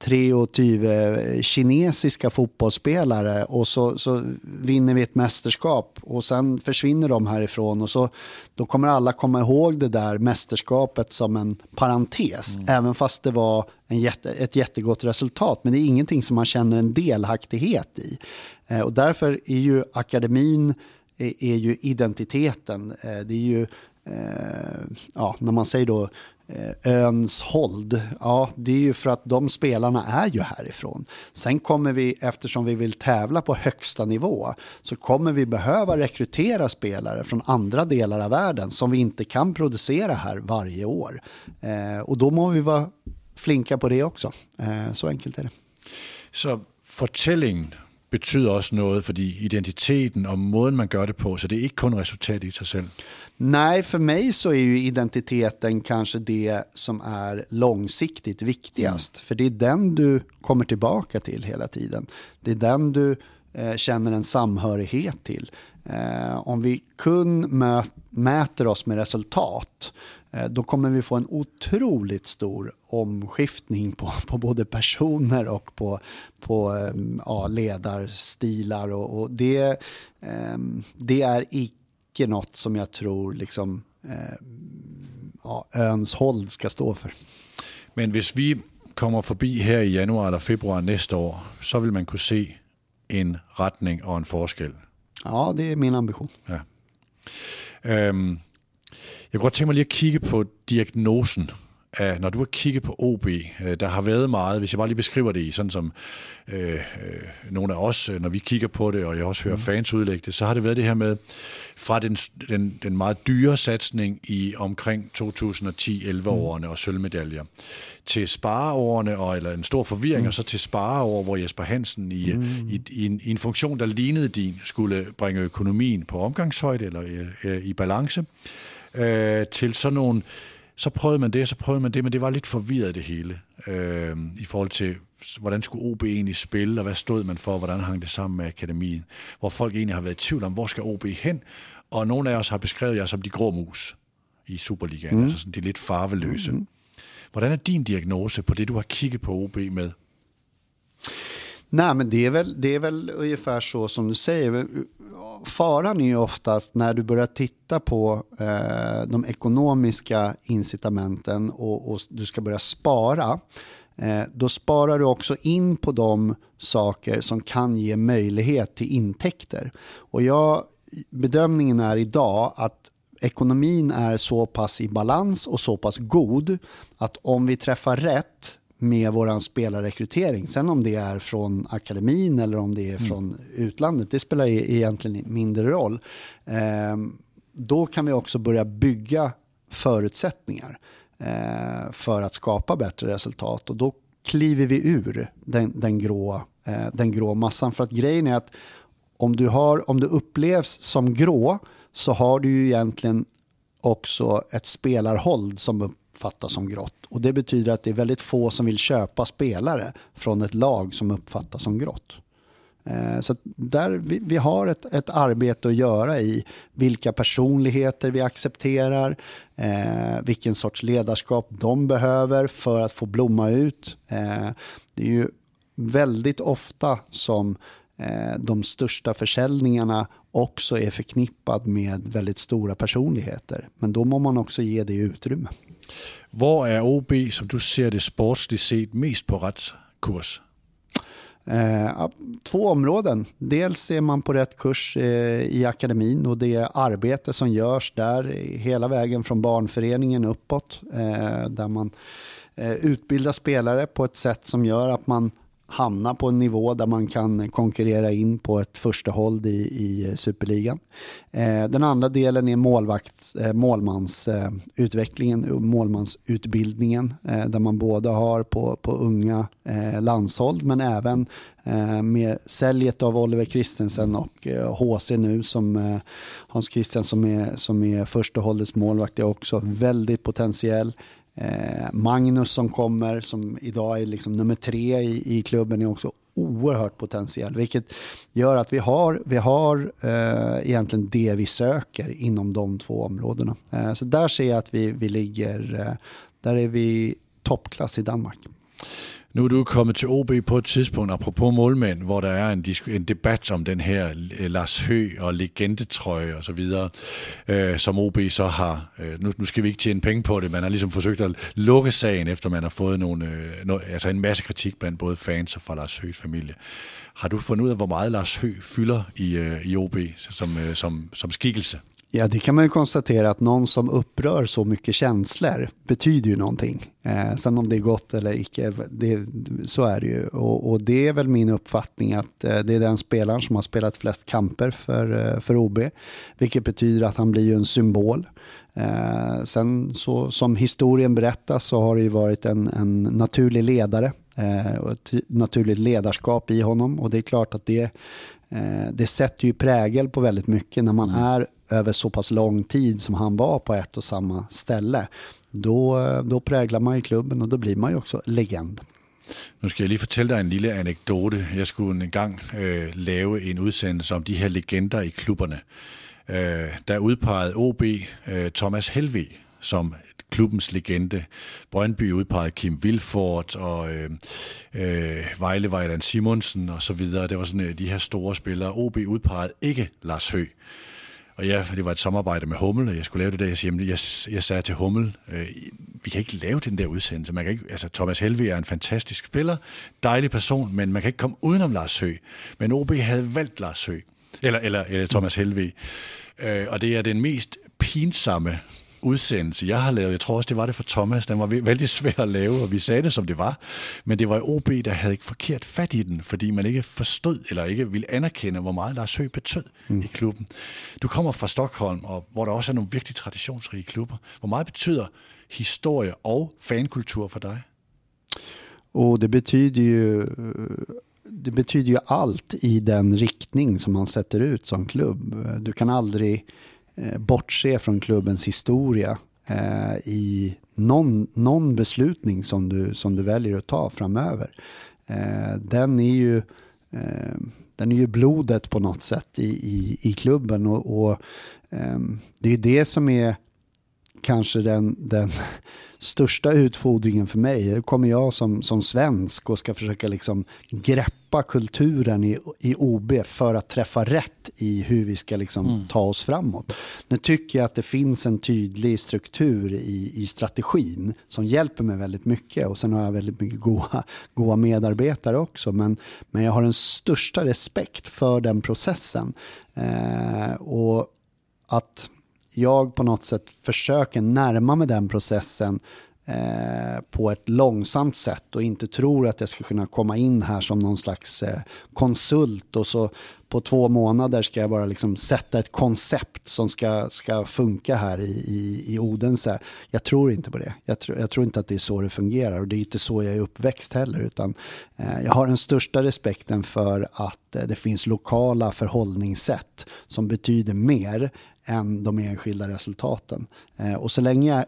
tre och tyve kinesiska fotbollsspelare och så, så vinner vi ett mästerskap och sen försvinner de härifrån och så då kommer alla komma ihåg det där mästerskapet som en parentes, mm. även fast det var en jätte, ett jättegott resultat. Men det är ingenting som man känner en delaktighet i. Eh, och därför är ju akademin är, är ju identiteten. Eh, det är ju eh, ja, när man säger då Önshold, öns hold, ja det är ju för att de spelarna är ju härifrån. Sen kommer vi, eftersom vi vill tävla på högsta nivå, så kommer vi behöva rekrytera spelare från andra delar av världen som vi inte kan producera här varje år. Eh, och då må vi vara flinka på det också. Eh, så enkelt är det. Så fortællingen betyder också något, för identiteten och måden man gör det på, så det är inte kun resultat i sig själv. Nej, för mig så är ju identiteten kanske det som är långsiktigt viktigast. Mm. För det är den du kommer tillbaka till hela tiden. Det är den du Eh, känner en samhörighet till. Eh, om vi kun mäter oss med resultat eh, då kommer vi få en otroligt stor omskiftning på, på både personer och på, på ja, ledarstilar. Och, och det, ehm, det är icke något som jag tror liksom, ja, öns hold ska stå för. Men om vi kommer förbi här i januari eller februari nästa år så vill man kunna se en riktning och en forskel. Ja, det är min ambition. Ja. Um, jag kunne godt tænke mig lige at kigge på diagnosen af, når du har kigget på OB, øh, der har været meget, hvis jeg bare lige beskriver det i sådan som øh, øh, nogle af os, øh, når vi kigger på det, og jeg også hører mm. fans udlægge det, så har det været det her med, fra den, den, den meget dyre satsning i omkring 2010-11-årene mm. og sølvmedaljer, til spareårene, og, eller en stor forvirring, mm. og så til spareår, hvor Jesper Hansen i, mm. i, i, en, i en funktion, der lignede din, skulle bringe økonomien på omgangshøjde eller i, i balance, øh, til sådan nogle så prøvede man det, så prøvede man det, men det var lidt forvirret det hele, øh, i forhold til, hvordan skulle OB egentlig spille, og hvad stod man for, hvordan hang det sammen med akademien, hvor folk egentlig har været i tvivl om, hvor skal OB hen, og nogle af os har beskrevet jer som de grå mus i Superligaen, mm. altså sådan de lidt farveløse. Mm. Hvordan er din diagnose på det, du har kigget på OB med? Nej, men det är, väl, det är väl ungefär så som du säger. Eh, faran är ju oftast när du börjar titta på eh, de ekonomiska incitamenten och, och, du ska börja spara. Eh, då sparar du också in på de saker som kan ge möjlighet till intäkter. Och jag, bedömningen är idag att ekonomin är så pass i balans och så pass god att om vi träffar rätt med vår spelarrekrytering. Sen om det är från akademin eller om det är mm. från utlandet, det spelar e- egentligen mindre roll. Eh, då kan vi också börja bygga förutsättningar eh, för att skapa bättre resultat och då kliver vi ur den, den, grå, eh, den grå massan. För att grejen är att om du, har, om du upplevs som grå så har du ju egentligen också ett spelarhåll som uppfattas som grått. Och det betyder att det är väldigt få som vill köpa spelare från ett lag som uppfattas som grått. Eh, så där vi, vi har ett, ett, arbete att göra i vilka personligheter vi accepterar, eh, vilken sorts ledarskap de behöver för att få blomma ut. Eh, det är ju väldigt ofta som eh, de största försäljningarna också är förknippad med väldigt stora personligheter. Men då må man också ge det utrymme. Var är OB, som du ser det sportsligt sett, mest på rätt kurs? Eh, två områden. Dels är man på rätt kurs eh, i akademin och det arbete som görs där hela vägen från barnföreningen uppåt. Eh, där man eh, utbildar spelare på ett sätt som gör att man hamna på en nivå där man kan konkurrera in på ett första håll i, i superligan. Eh, den andra delen är målvakt, eh, målmansutvecklingen, eh, målmansutbildningen eh, där man både har på, på unga eh, landshåll men även eh, med säljet av Oliver Christensen och eh, HC nu som eh, Hans Christian som är, som är första hållets målvakt är också väldigt potentiell. Eh, Magnus som kommer, som idag är liksom nummer tre i, i klubben, är också oerhört potentiell. Vilket gör att vi har, vi har eh, egentligen det vi söker inom de två områdena. Eh, så där ser jag att vi, vi ligger, eh, där är vi toppklass i Danmark. Nu er du kommet til OB på et tidspunkt, apropos målmænd, hvor der er en, en debat om den her øh, Lars Hø og legendetrøje og så videre, øh, som OB så har, øh, nu, nu skal vi ikke tjene penge på det, man har ligesom forsøgt at lukke sagen, efter man har fået nogle, øh, no, altså en masse kritik blandt både fans og fra Lars Høs familie. Har du fundet ud af, hvor meget Lars Hø fylder i, øh, i OB som, øh, som, som skikkelse? Ja, det kan man ju konstatera att någon som upprör så mycket känslor betyder ju någonting. Eh, sen om det är gott eller icke, det, så är det ju. Och, och, det är väl min uppfattning att eh, det är den spelaren som har spelat flest kamper för, eh, för OB. Vilket betyder att han blir en symbol. Eh, sen så, som historien berättas så har det ju varit en, en naturlig ledare eh, och ett naturligt ledarskap i honom. Och det är klart att det det sätter ju prägel på väldigt mycket när man mm. är över så pass lång tid som han var på ett och samma ställe. Då, då präglar man ju klubben och då blir man ju också legend. Nu skal jeg lige fortælle dig en lille anekdote. Jeg skulle en gang øh, lave en udsendelse om de her legender i klubberne. Øh, der udpegede OB øh, Thomas Helve som klubbens legende. Brøndby udpegede Kim Vilfort, og øh, øh, Vejle Vejland Simonsen og så videre. Det var sådan øh, de her store spillere. OB udpegede ikke Lars Høgh. Og ja, det var et samarbejde med Hummel, og jeg skulle lave det der. Jeg, siger, jeg, jeg sagde til Hummel, øh, vi kan ikke lave den der udsendelse. Man kan ikke, altså, Thomas Helve er en fantastisk spiller, dejlig person, men man kan ikke komme udenom Lars Høgh. Men OB havde valgt Lars Høgh, eller, eller, eller Thomas Helve. Øh, og det er den mest pinsomme udsendelse, jeg har lavet, jeg tror også, det var det for Thomas, den var vældig svær at lave, og vi sagde det, som det var. Men det var OB, der havde ikke forkert fat i den, fordi man ikke forstod, eller ikke ville anerkende, hvor meget Lars Høgh betød mm. i klubben. Du kommer fra Stockholm, og hvor der også er nogle virkelig traditionsrige klubber. Hvor meget betyder historie og fankultur for dig? Och det betyder ju det betyder ju allt i den riktning som man sätter ut som klubb. Du kan aldrig Eh, bortse från klubbens historia eh, i någon, någon beslutning som du, som du väljer att ta framöver. Eh, den är ju eh, den är ju blodet på något sätt i, i, i klubben och, och eh, det är det som är kanske den, den största utfordringen för mig. Nu kommer jag som, som svensk och ska försöka liksom greppa kulturen i, i OB för att träffa rätt i hur vi ska liksom mm. ta oss framåt. Nu tycker jag att det finns en tydlig struktur i, i strategin som hjälper mig väldigt mycket och sen har jag väldigt mycket goda, goda medarbetare också. Men, men jag har den största respekt för den processen. Eh, och att jag på något sätt försöker närma mig den processen eh, på ett långsamt sätt och inte tror att jag ska kunna komma in här som någon slags eh, konsult och så på två månader ska jag bara liksom sätta ett koncept som ska, ska funka här i, i, i Odense. Jag tror inte på det. Jag, tr jag tror inte att det är så det fungerar och det är inte så jag är uppväxt heller. Utan, eh, jag har den största respekten för att eh, det finns lokala förhållningssätt som betyder mer än de enskilda resultaten. Eh, och så länge jag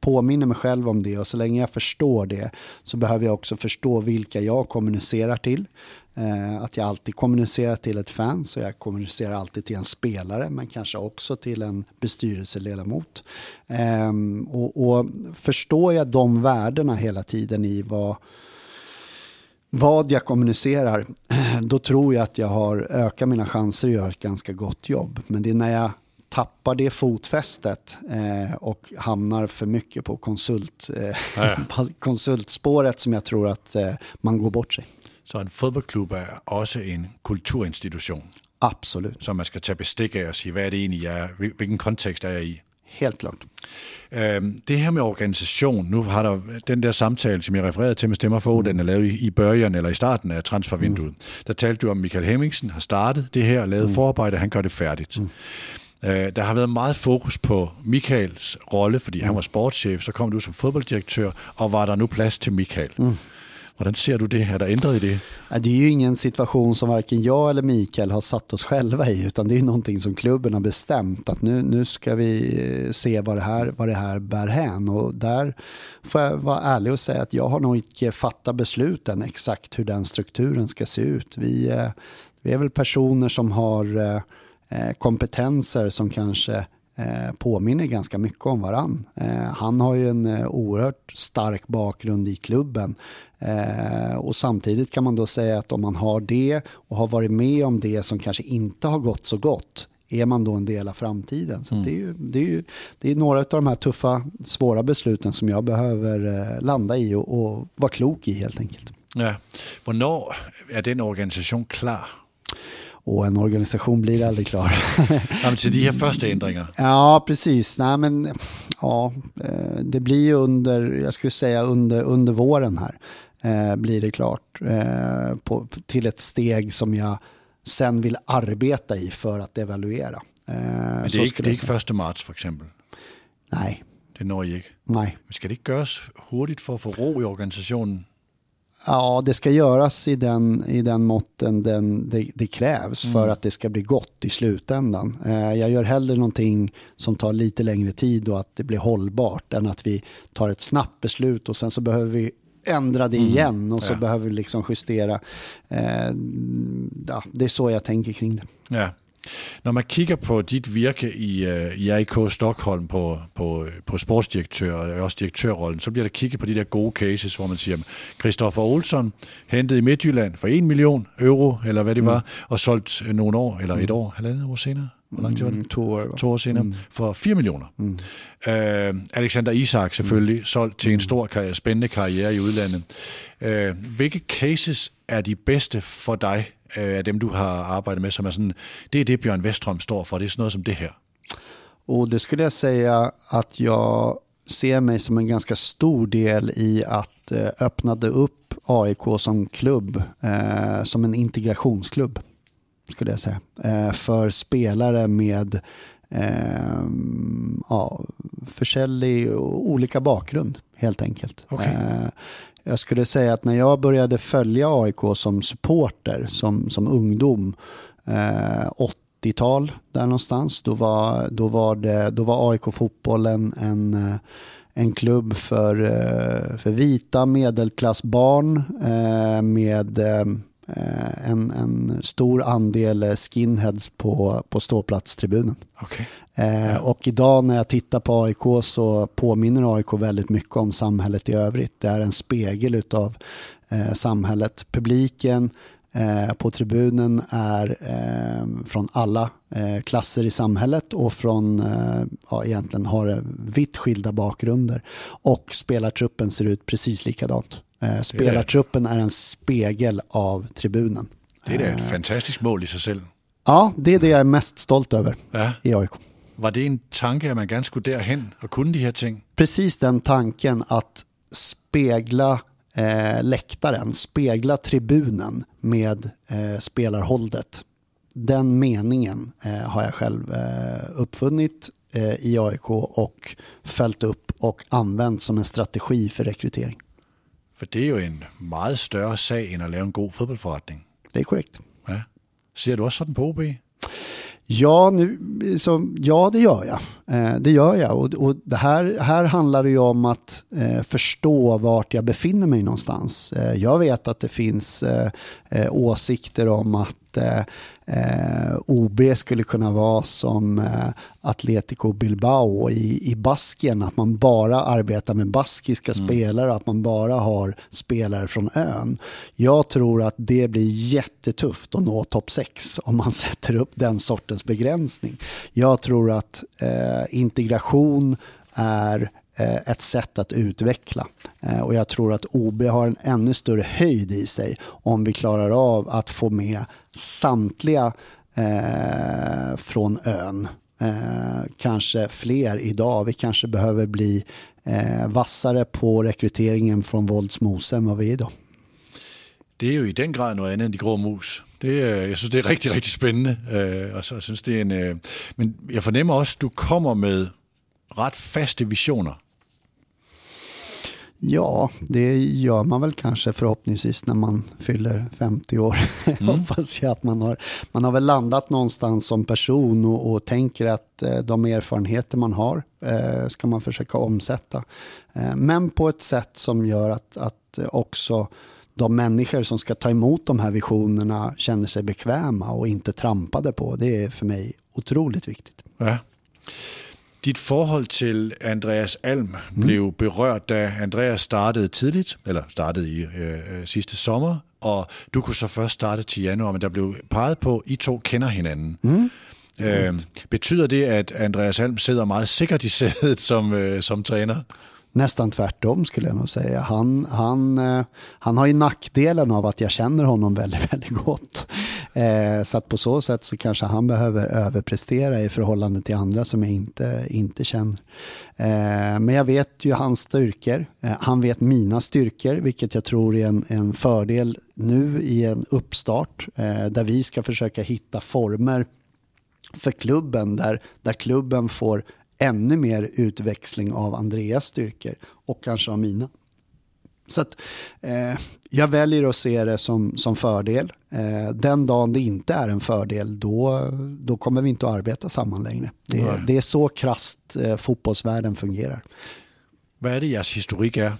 påminner mig själv om det och så länge jag förstår det så behöver jag också förstå vilka jag kommunicerar till. Eh, att jag alltid kommunicerar till ett fan så jag kommunicerar alltid till en spelare men kanske också till en bestyrelseledamot. Ehm, och, och förstår jag de värdena hela tiden i vad vad jag kommunicerar, då tror jag att jag har ökat mina chanser att göra ett ganska gott jobb. Men det är när jag tappar det fotfästet eh, och hamnar för mycket på konsult, eh, konsultspåret som jag tror att eh, man går bort sig. Så en fodboldklub är också en kulturinstitution? Absolut. Som man ska ta bestick av och säga, vad är det egentligen är, vilken kontext är jag i? Helt klart. Det her med organisation, nu har der den der samtale, som jeg refererede til med Stemmer for, mm. den er lavet i, børjen eller i starten af transfervinduet. Mm. Der talte du om, Michael Hemmingsen har startet det her, lavet mm. forarbejde, han gør det færdigt. Mm. Øh, der har været meget fokus på Michaels rolle, fordi han var sportschef, så kom du som fodbolddirektør, og var der nu plads til Michael? Mm. Hvordan ser du det? Är det ändrat i det? Det är ju ingen situation som varken jag eller Mikael har satt oss själva i utan det är någonting som klubben har bestämt att nu, nu ska vi eh, se vad det, här, vad det här bär hän och där får jag vara ärlig och säga att jag har nog inte fattat besluten exakt hur den strukturen ska se ut. Vi, eh, vi är väl personer som har Eh, Eh, kompetenser som kanske eh, påminner ganska mycket om varann. Eh, han har ju en oerhört stark bakgrund i klubben och samtidigt kan man då säga att om man har det och har varit med om det som kanske inte har gått så gott är man då en del av framtiden. Så mm. det, är ju, det, är ju, det är några av de här tuffa, svåra besluten som jag behöver landa i och, och vara klok i helt enkelt. Ja. När är den organisation klar? Och en organisation blir aldrig klar. ja, till de här första ändringarna? Ja, precis. Nej, men, ja, eh, det blir under, jag skulle säga under, under våren här eh, blir det klart eh, på, till ett steg som jag sen vill arbeta i för att evaluera. Men det är inte första mars för exempel? Nej. Det når I ikke? Nej. Men ska det inte göras hurtigt för att få ro i organisationen? Ja, det ska göras i den, i den måtten den, det, det krävs mm. för att det ska bli gott i slutändan. Eh, jag gör hellre någonting som tar lite längre tid och att det blir hållbart än att vi tar ett snabbt beslut och sen så behöver vi ändra det mm. igen och så ja. behöver vi liksom justera. Eh, ja, det är så jag tänker kring det. Ja. Når man kigger på dit virke i, uh, i AIK Stockholm på, på, på sportsdirektør og også direktørrollen, så bliver der kigget på de der gode cases, hvor man siger, Christoffer Olsson hentet i Midtjylland for 1 million euro, eller hvad det mm. var, og solgt nogle år, eller et mm. år, halvandet år senere. Hvor lang tid var det? Mm, to år. To år senere. Mm. For 4 millioner. Mm. Uh, Alexander Isak selvfølgelig, mm. solgt til en stor, karriere, spændende karriere i udlandet. Uh, hvilke cases er de bedste for dig af dem, du har arbejdet med, som är sådan, det är det Björn Westström står för, det är sånt som det här? Och det skulle jag säga att jag ser mig som en ganska stor del i att eh, öppnade upp AIK som klubb, eh, som en integrationsklubb, skulle jag säga. Eh, för spelare med eh, ja, försäljning och olika bakgrund helt enkelt. Okay. Jag skulle säga att när jag började följa AIK som supporter, som, som ungdom, eh, 80-tal där någonstans, då var, då var, det, då var AIK fotbollen en, eh, en, klubb för, eh, för vita medelklassbarn eh, med Eh, en, en stor andel skinheads på, på ståplatstribunen. Okay. Eh, och idag när jag tittar på AIK så påminner AIK väldigt mycket om samhället i övrigt. Det är en spegel av eh, samhället. Publiken eh, på tribunen är eh, från alla eh, klasser i samhället och från, eh, ja, egentligen har vitt skilda bakgrunder. Och spelartruppen ser ut precis likadant. spelartruppen är en spegel av tribunen. Det är ett fantastiskt mål i sig själv. Ja, det är det jag är mest stolt över ja. i AIK. Var det en tanke att man gärna skulle därhen och kunna de här ting? Precis den tanken att spegla eh, läktaren, spegla tribunen med eh, spelarhållet. Den meningen eh, har jag själv eh, uppfunnit eh, i AIK och följt upp och använt som en strategi för rekrytering. För det är ju en mycket större sak än att göra en god fotbollsförrättning. Det är korrekt. Ja. Ser du också sådant på OB? Ja, nu, så, ja, det gör jag. Eh, det gör jag. Och, och det här, här handlar det ju om att eh, förstå vart jag befinner mig någonstans. Eh, jag vet att det finns eh, eh, åsikter om att eh, OB skulle kunna vara som Atletico Bilbao i, i Baskien, att man bara arbetar med baskiska mm. spelare, att man bara har spelare från ön. Jag tror att det blir jättetufft att nå topp 6 om man sätter upp den sortens begränsning. Jag tror att eh, Eh, integration är eh, ett sätt att utveckla. Eh, och jag tror att OB har en ännu större höjd i sig om vi klarar av att få med samtliga eh, från ön. Eh, kanske fler idag. Vi kanske behöver bli eh, vassare på rekryteringen från Våldsmose än vad vi är idag. Det är ju i den grad något annat än de grå mus. Det, jag synes, det är riktigt, riktigt spännande. Øh, og så, jeg synes, det är en, øh, men jag förnemmer också att du kommer med rätt fasta visioner Ja, det gör man väl kanske förhoppningsvis när man fyller 50 år. Mm. Hoppas jag att man har, man har väl landat någonstans som person och, och tänker att eh, de erfarenheter man har eh, ska man försöka omsätta. Eh, men på ett sätt som gör att, att också de människor som ska ta emot de här visionerna känner sig bekväma och inte trampade på. Det är för mig otroligt viktigt. Ja. Ditt forhold til Andreas Alm mm. blev berørt, da Andreas startede tidligt, eller startede i øh, øh, sidste sommer, og du kunne så først starte til januar, men der blev peget på, at I to kender hinanden. Mm. Øh, betyder det, at Andreas Alm sidder meget sikkert i sædet som, øh, som træner? Nästan tvärtom skulle jag nog säga. Han, han, eh, han har ju nackdelen av att jag känner honom väldigt, väldigt gott. Eh, så att på så sätt så kanske han behöver överprestera i förhållande till andra som jag inte, inte känner. Eh, men jag vet ju hans styrkor. Eh, han vet mina styrkor, vilket jag tror är en, en fördel nu i en uppstart eh, där vi ska försöka hitta former för klubben där, där klubben får ännu mer utväxling av Andreas styrkor och kanske av mina. Så att, eh, jag väljer att se det som, som fördel. Eh, den dagen det inte är en fördel, då, då kommer vi inte att arbeta samman längre. Det, det är så krast eh, fotbollsvärlden fungerar. Vad är det deras historik är?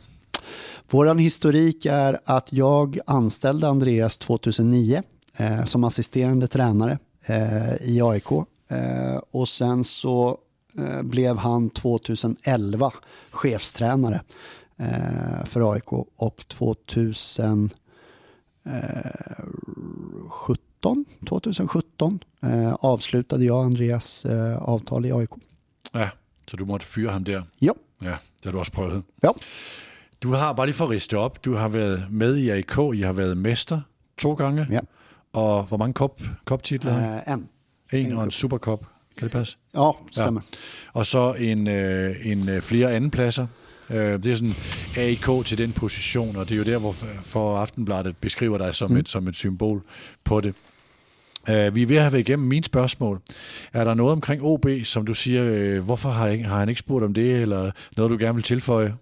Vår historik är att jag anställde Andreas 2009 eh, som assisterande tränare eh, i AIK. Eh, och sen så blev han 2011 chefstränare eh, för AIK och 2017, 2017 eh, avslutade jag Andreas avtal i AIK. Ja, så du måste fyra honom där? Ja. Ja, det har du också prövat? Ja. Du har, bara för att rista upp, du har varit med i AIK, I har varit mästare två gånger. Ja. Och hur många kopptitlar? Äh, en. En och en superkopp. Kan det passe? Ja, stämmer. Ja. Og så en, øh, en øh, flere andenpladser. Øh, det er sådan AIK til den position, og det er jo der, hvor for Aftenbladet beskriver dig som, mm. et, som et symbol på det. Uh, vi er ved at have været igennem mine spørgsmål. Er der noget omkring OB, som du siger, øh, hvorfor har, har han ikke spurgt om det, eller noget, du gerne vil tilføje?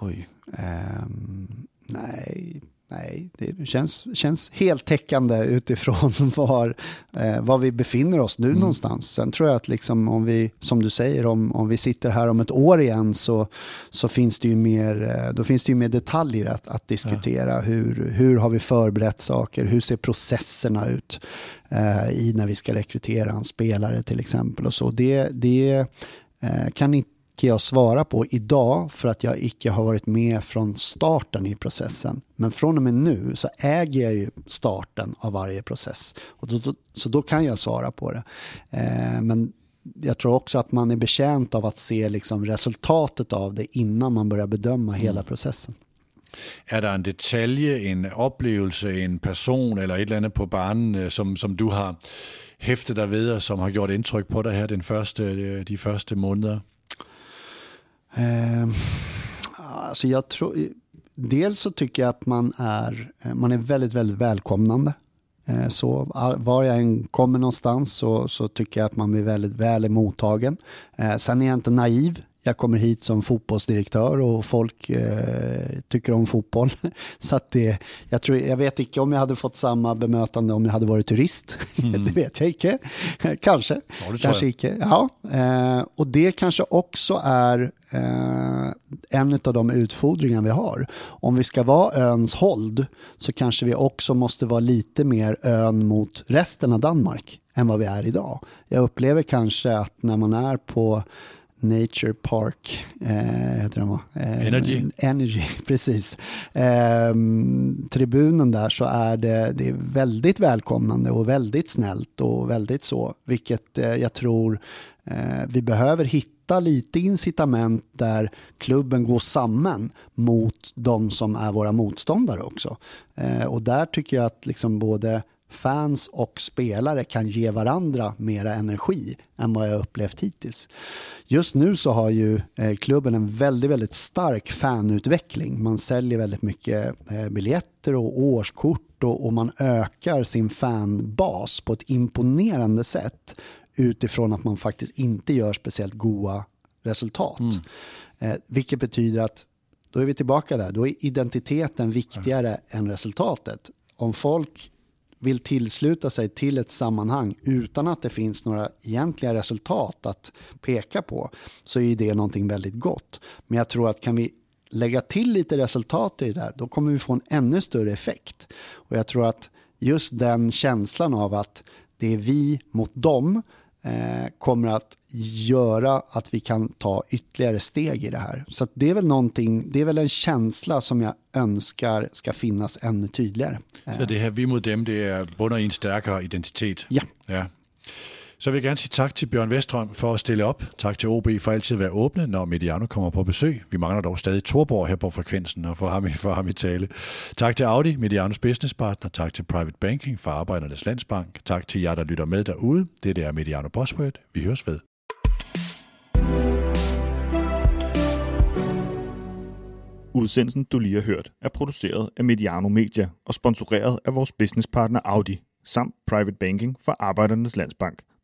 Oj. Um, nej, Nej, det känns, känns heltäckande utifrån var, eh, var vi befinner oss nu mm. någonstans. Sen tror jag att liksom om vi, som du säger, om, om vi sitter här om ett år igen så, så finns det ju mer, eh, då finns det ju mer detaljer att, att diskutera. Ja. Hur, hur har vi förberett saker? Hur ser processerna ut eh, i när vi ska rekrytera en spelare till exempel? Och så. Det, det eh, kan inte icke jag svara på idag för att jag icke har varit med från starten i processen. Men från och med nu så äger jag ju starten av varje process. Och då, så då kan jag svara på det. Eh, men jag tror också att man är betjänt av att se liksom resultatet av det innan man börjar bedöma hela mm. processen. Är det en detalj, en upplevelse, en person eller ett eller annat på banan øh, som, som du har häftat dig vid som har gjort intryck på dig här den första, øh, de första månaderna? Eh, alltså jag tror, dels så tycker jag att man är, eh, man är väldigt, väldigt välkomnande. Eh, så var jag än kommer någonstans så, så tycker jag att man blir väldigt väl emottagen. Eh, sen är jag inte naiv jag kommer hit som fotbollsdirektör och folk eh, tycker om fotboll. Så att det, jag, tror, jag vet inte om jag hade fått samma bemötande om jag hade varit turist. Mm. det vet jag inte. kanske. Ja, kanske inte. Ja. Eh, och det kanske också är eh, en av de utfordringar vi har. Om vi ska vara öns hold så kanske vi också måste vara lite mer ön mot resten av Danmark än vad vi är idag. Jag upplever kanske att när man är på Nature Park, eh, heter den va? Eh, Energy. Energy, precis. Eh, tribunen där så är det, det är väldigt välkomnande och väldigt snällt och väldigt så, vilket eh, jag tror eh, vi behöver hitta lite incitament där klubben går samman mot de som är våra motståndare också. Eh, och där tycker jag att liksom både fans och spelare kan ge varandra mera energi än vad jag upplevt hittills. Just nu så har ju eh, klubben en väldigt, väldigt stark fanutveckling. Man säljer väldigt mycket eh, biljetter och årskort och, man ökar sin fanbas på ett imponerande sätt utifrån att man faktiskt inte gör speciellt goda resultat. Mm. Eh, vilket betyder att då är vi tillbaka där, då är identiteten viktigare ja. än resultatet. Om folk vill tillsluta sig till ett sammanhang utan att det finns några egentliga resultat att peka på så är det någonting väldigt gott. Men jag tror att kan vi lägga till lite resultat i det där då kommer vi få en ännu större effekt. Och jag tror att just den känslan av att det är vi mot dem kommer att göra att vi kan ta ytterligare steg i det här. Så det är väl någonting, det är väl en känsla som jag önskar ska finnas ännu tydligare. Så det här vi mot dem, det är bunder i en starkare identitet? Ja. ja. Så vil jeg gerne sige tak til Bjørn Vestrøm for at stille op. Tak til OB for altid at være åbne, når Mediano kommer på besøg. Vi mangler dog stadig Torborg her på frekvensen og for ham, i, for ham i tale. Tak til Audi, Medianos businesspartner. Tak til Private Banking for Arbejdernes Landsbank. Tak til jer, der lytter med derude. Det er Mediano Bosworth. Vi høres ved. Udsendelsen, du lige har hørt, er produceret af Mediano Media og sponsoreret af vores businesspartner Audi samt Private Banking for Arbejdernes Landsbank.